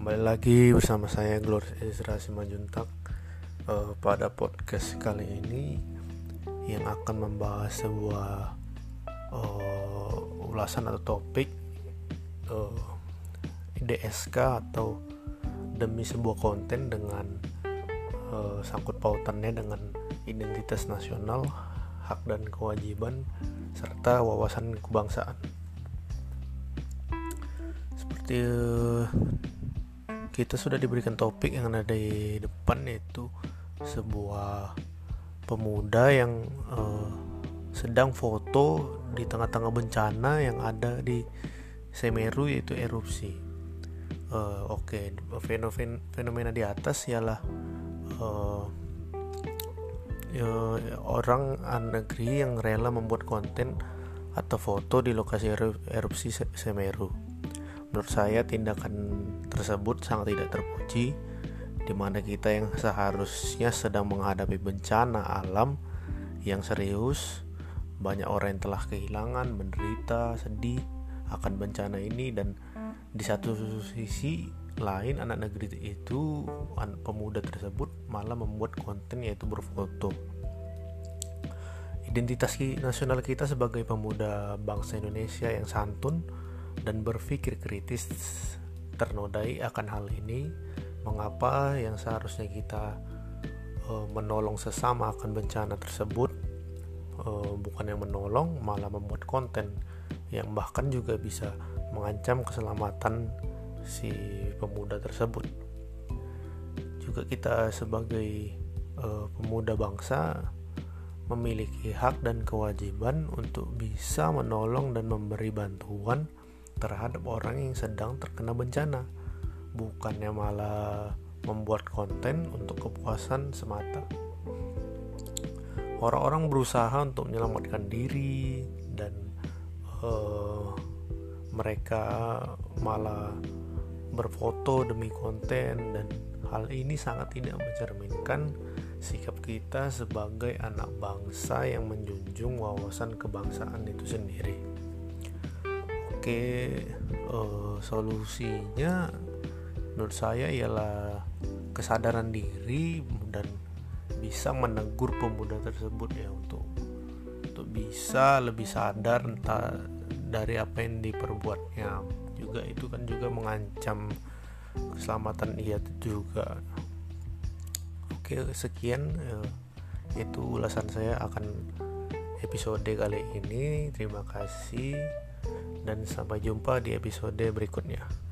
kembali lagi bersama saya Glorious Ezra Simanjuntak uh, pada podcast kali ini yang akan membahas sebuah uh, ulasan atau topik uh, eh, DSK atau demi sebuah konten dengan uh, sangkut pautannya dengan identitas nasional, hak dan kewajiban serta wawasan kebangsaan. Seperti kita sudah diberikan topik yang ada di depan yaitu sebuah pemuda yang uh, sedang foto di tengah-tengah bencana yang ada di Semeru yaitu erupsi. Uh, Oke, okay. fenomena, fenomena di atas ialah uh, uh, orang negeri yang rela membuat konten atau foto di lokasi erupsi Semeru Menurut saya tindakan tersebut sangat tidak terpuji di mana kita yang seharusnya sedang menghadapi bencana alam yang serius banyak orang yang telah kehilangan, menderita, sedih akan bencana ini dan di satu sisi lain anak negeri itu pemuda tersebut malah membuat konten yaitu berfoto. Identitas nasional kita sebagai pemuda bangsa Indonesia yang santun dan berpikir kritis ternodai akan hal ini mengapa yang seharusnya kita uh, menolong sesama akan bencana tersebut uh, bukan yang menolong malah membuat konten yang bahkan juga bisa mengancam keselamatan si pemuda tersebut. Juga kita sebagai uh, pemuda bangsa memiliki hak dan kewajiban untuk bisa menolong dan memberi bantuan terhadap orang yang sedang terkena bencana, bukannya malah membuat konten untuk kepuasan semata. Orang-orang berusaha untuk menyelamatkan diri dan uh, mereka malah berfoto demi konten dan hal ini sangat tidak mencerminkan sikap kita sebagai anak bangsa yang menjunjung wawasan kebangsaan itu sendiri oke uh, solusinya menurut saya ialah kesadaran diri dan bisa menegur pemuda tersebut ya untuk untuk bisa lebih sadar entah dari apa yang diperbuatnya. Juga itu kan juga mengancam keselamatan ia juga. Oke sekian uh, itu ulasan saya akan episode kali ini. Terima kasih dan sampai jumpa di episode berikutnya.